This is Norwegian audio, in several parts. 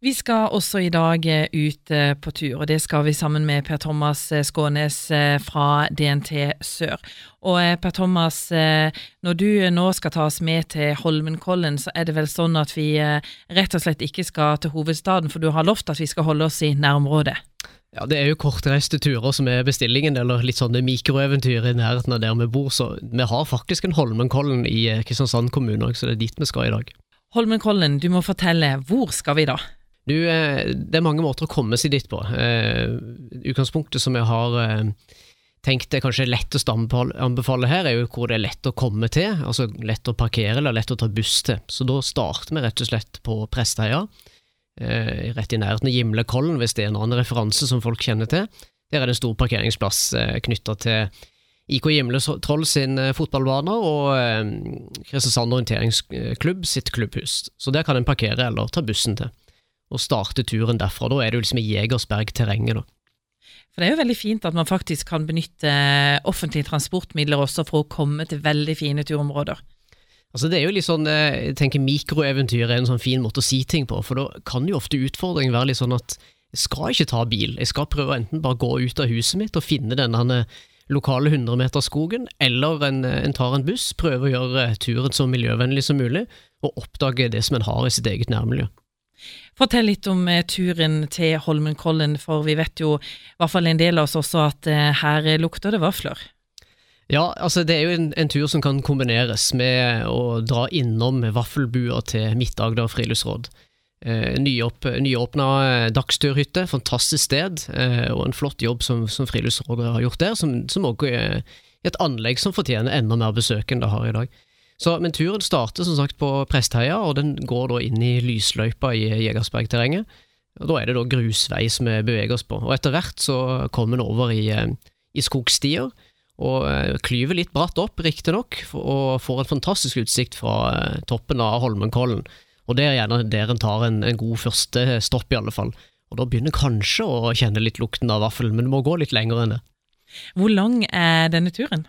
Vi skal også i dag eh, ut eh, på tur, og det skal vi sammen med Per Thomas eh, Skånes fra DNT Sør. Og Per Thomas, når du nå skal ta oss med til Holmenkollen, så er det vel sånn at vi rett og slett ikke skal til hovedstaden, for du har lovt at vi skal holde oss i nærområdet? Ja, det er jo kortreiste turer som er bestillingen, eller litt sånne mikroeventyr i nærheten av der vi bor, så vi har faktisk en Holmenkollen i Kristiansand kommune òg, så det er dit vi skal i dag. Holmenkollen, du må fortelle, hvor skal vi da? Du, eh, det er mange måter å komme seg dit på. Eh, utgangspunktet som jeg har eh, tenkt er kanskje lettest å anbefale her, er jo hvor det er lett å komme til. Altså lett å parkere eller lett å ta buss til. Så da starter vi rett og slett på Presteheia. rett i nærheten av Gimlekollen, hvis det er en annen referanse som folk kjenner til. Der er det en stor parkeringsplass knytta til IK Gimle Troll sin fotballbane og Kristiansand orienteringsklubb sitt klubbhus. Så der kan en parkere eller ta bussen til og starte turen derfra. Da er jo liksom i Jegersberg-terrenget, da. For Det er jo veldig fint at man faktisk kan benytte offentlige transportmidler også for å komme til veldig fine turområder. Altså Det er jo litt sånn, eh, jeg tenker Mikroeventyr er en sånn fin måte å si ting på, for da kan jo ofte utfordringen være litt sånn at jeg skal ikke ta bil, jeg skal prøve enten bare gå ut av huset mitt og finne denne lokale 100-meterskogen, eller en, en, tar en buss, prøver å gjøre turen så miljøvennlig som mulig, og oppdage det som en har i sitt eget nærmiljø. Fortell litt om eh, turen til Holmenkollen, for vi vet jo, i hvert fall en del av oss også, at eh, her lukter det vafler. Ja, altså det er jo en, en, tur som kan kombineres med å dra innom vaffelbua til Midt-Agder friluftsråd. Eh, nyopp, nyåpna eh, dagsturhytte, fantastisk sted, eh, og en flott jobb som, som Friluftsrådet har gjort der, som, som også er et anlegg som fortjener enda mer besøk enn det har i dag. Så, men turen starter som sagt på Prestheia, og den går da inn i lysløypa i Jegersbergterrenget. Da er det da grusvei som vi beveger oss på. Og Etter hvert så kommer den over i, eh, i skogstier, og eh, klyver litt bratt opp, riktignok, og får en fantastisk utsikt fra eh, toppen av Holmenkollen. Og Det er gjerne der en tar en, en god første stopp, i alle fall. Og Da begynner kanskje å kjenne litt lukten av vaffel, men det må gå litt lenger enn det. Hvor lang er denne turen?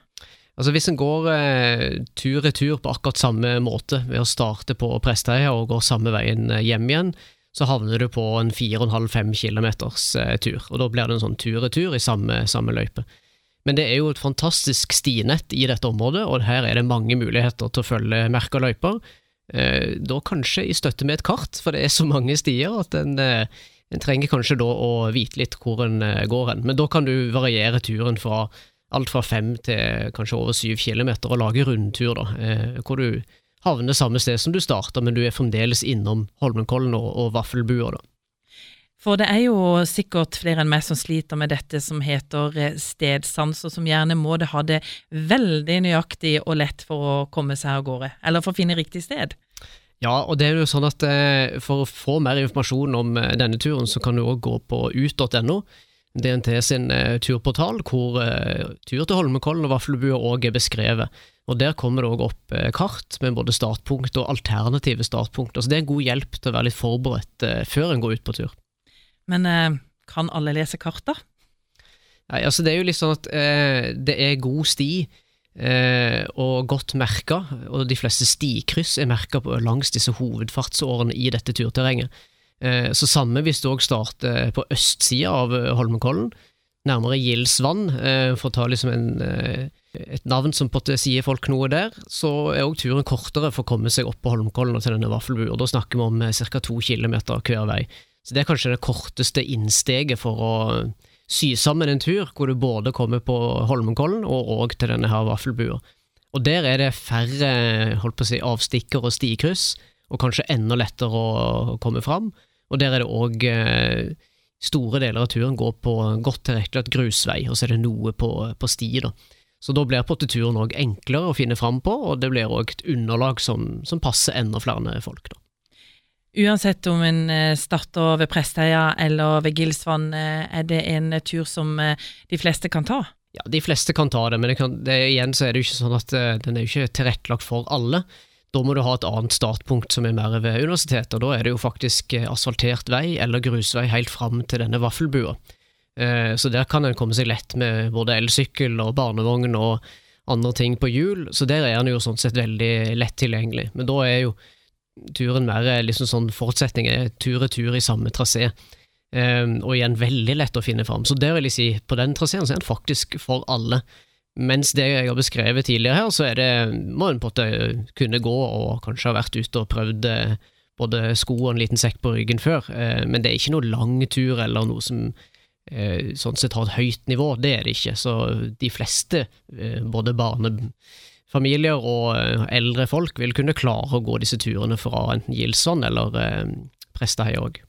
Altså Hvis en går eh, tur-retur på akkurat samme måte, ved å starte på Presteheia og går samme veien eh, hjem igjen, så havner du på en 4,5-5 km eh, tur. og Da blir det en sånn tur-retur i samme, samme, løype. Men det er jo et fantastisk stinett i dette området, og her er det mange muligheter til å følge merka løyper. Da kanskje i støtte med et kart, for det er så mange stier at en, en trenger kanskje da å vite litt hvor en går hen. Men da kan du variere turen fra alt fra fem til kanskje over syv kilometer, og lage rundtur, da, eh, hvor du havner samme sted som du starta, men du er fremdeles innom Holmenkollen og, og Vaffelbua. da. For det er jo sikkert flere enn meg som sliter med dette som heter eh, stedsans, og som gjerne må det ha det veldig nøyaktig og lett for å komme seg av gårde, eller for å finne riktig sted. Ja, og det er jo sånn at eh, for å få mer informasjon om denne turen, så kan du òg gå på ut.no. DNT sin uh, turportal, hvor uh, tur til Holmenkollen og Vaffelbua òg er beskrevet. Og Der kommer det òg opp uh, kart med både startpunkt og alternative startpunkter. Så det er en god hjelp til å være litt forberedt før en går ut på tur. Men kan alle lese kart, da? Nei, altså Det er jo litt sånn at det er god sti. og godt merka, og de fleste stikryss er merka langs disse hovedfartsårene i dette turterrenget. Eh, så samme hvis du òg starter på østsida av eh, Holmenkollen, nærmere Gilsvann, eh, for å ta liksom en, et navn som på sier folk noe der, så er òg turen kortere for å komme seg opp på Holmenkollen og til denne vaffelbua. Da snakker vi om ca. to kilometer hver vei. Så det er kanskje det korteste innsteget for å sy sammen en tur, hvor du både kommer på Holmenkollen og òg til denne her vaffelbua. Og der er det færre holdt på å si, avstikker og stikryss, og kanskje enda lettere å komme fram. Og der er det òg eh, Store deler av turen går på godt tilrettelagt grusvei, og så er det noe på, på sti. da. Så da blir potteturen òg enklere å finne fram på, og det blir òg et underlag som, som, passer enda flere folk. da. Uansett om en eh, starter ved Presteia eller ved Gilsvann, eh, er det en tur som de fleste kan ta? Ja, de fleste kan ta det, men det kan, det, igjen så er det jo ikke sånn at den er jo ikke tilrettelagt for alle. Da må du ha et annet startpunkt som er mer ved universitetet, og da er det jo faktisk eh, asfaltert vei eller grusvei helt fram til denne vaffelbua. Eh, så der kan en komme seg lett med både elsykkel og barnevogn og andre ting på hjul, så der er den jo sånn sett veldig lett tilgjengelig. Men da er jo turen mer liksom sånn forutsetning er tur-retur i samme trasé. Og igjen veldig lett å finne fram. Så der vil jeg si, på den traseen så er den faktisk for alle. Mens det jeg har beskrevet tidligere her, så er det, må en på en måte kunne gå og kanskje ha vært ute og prøvd eh, både sko og en liten sekk på ryggen før, uh, men det er ikke noe lang tur eller noe som uh, sånn sett har et høyt nivå. Det er det ikke. Så de fleste, både barnefamilier og eldre folk, vil kunne klare å gå disse turene fra enten Gilson eller Prestaheia òg.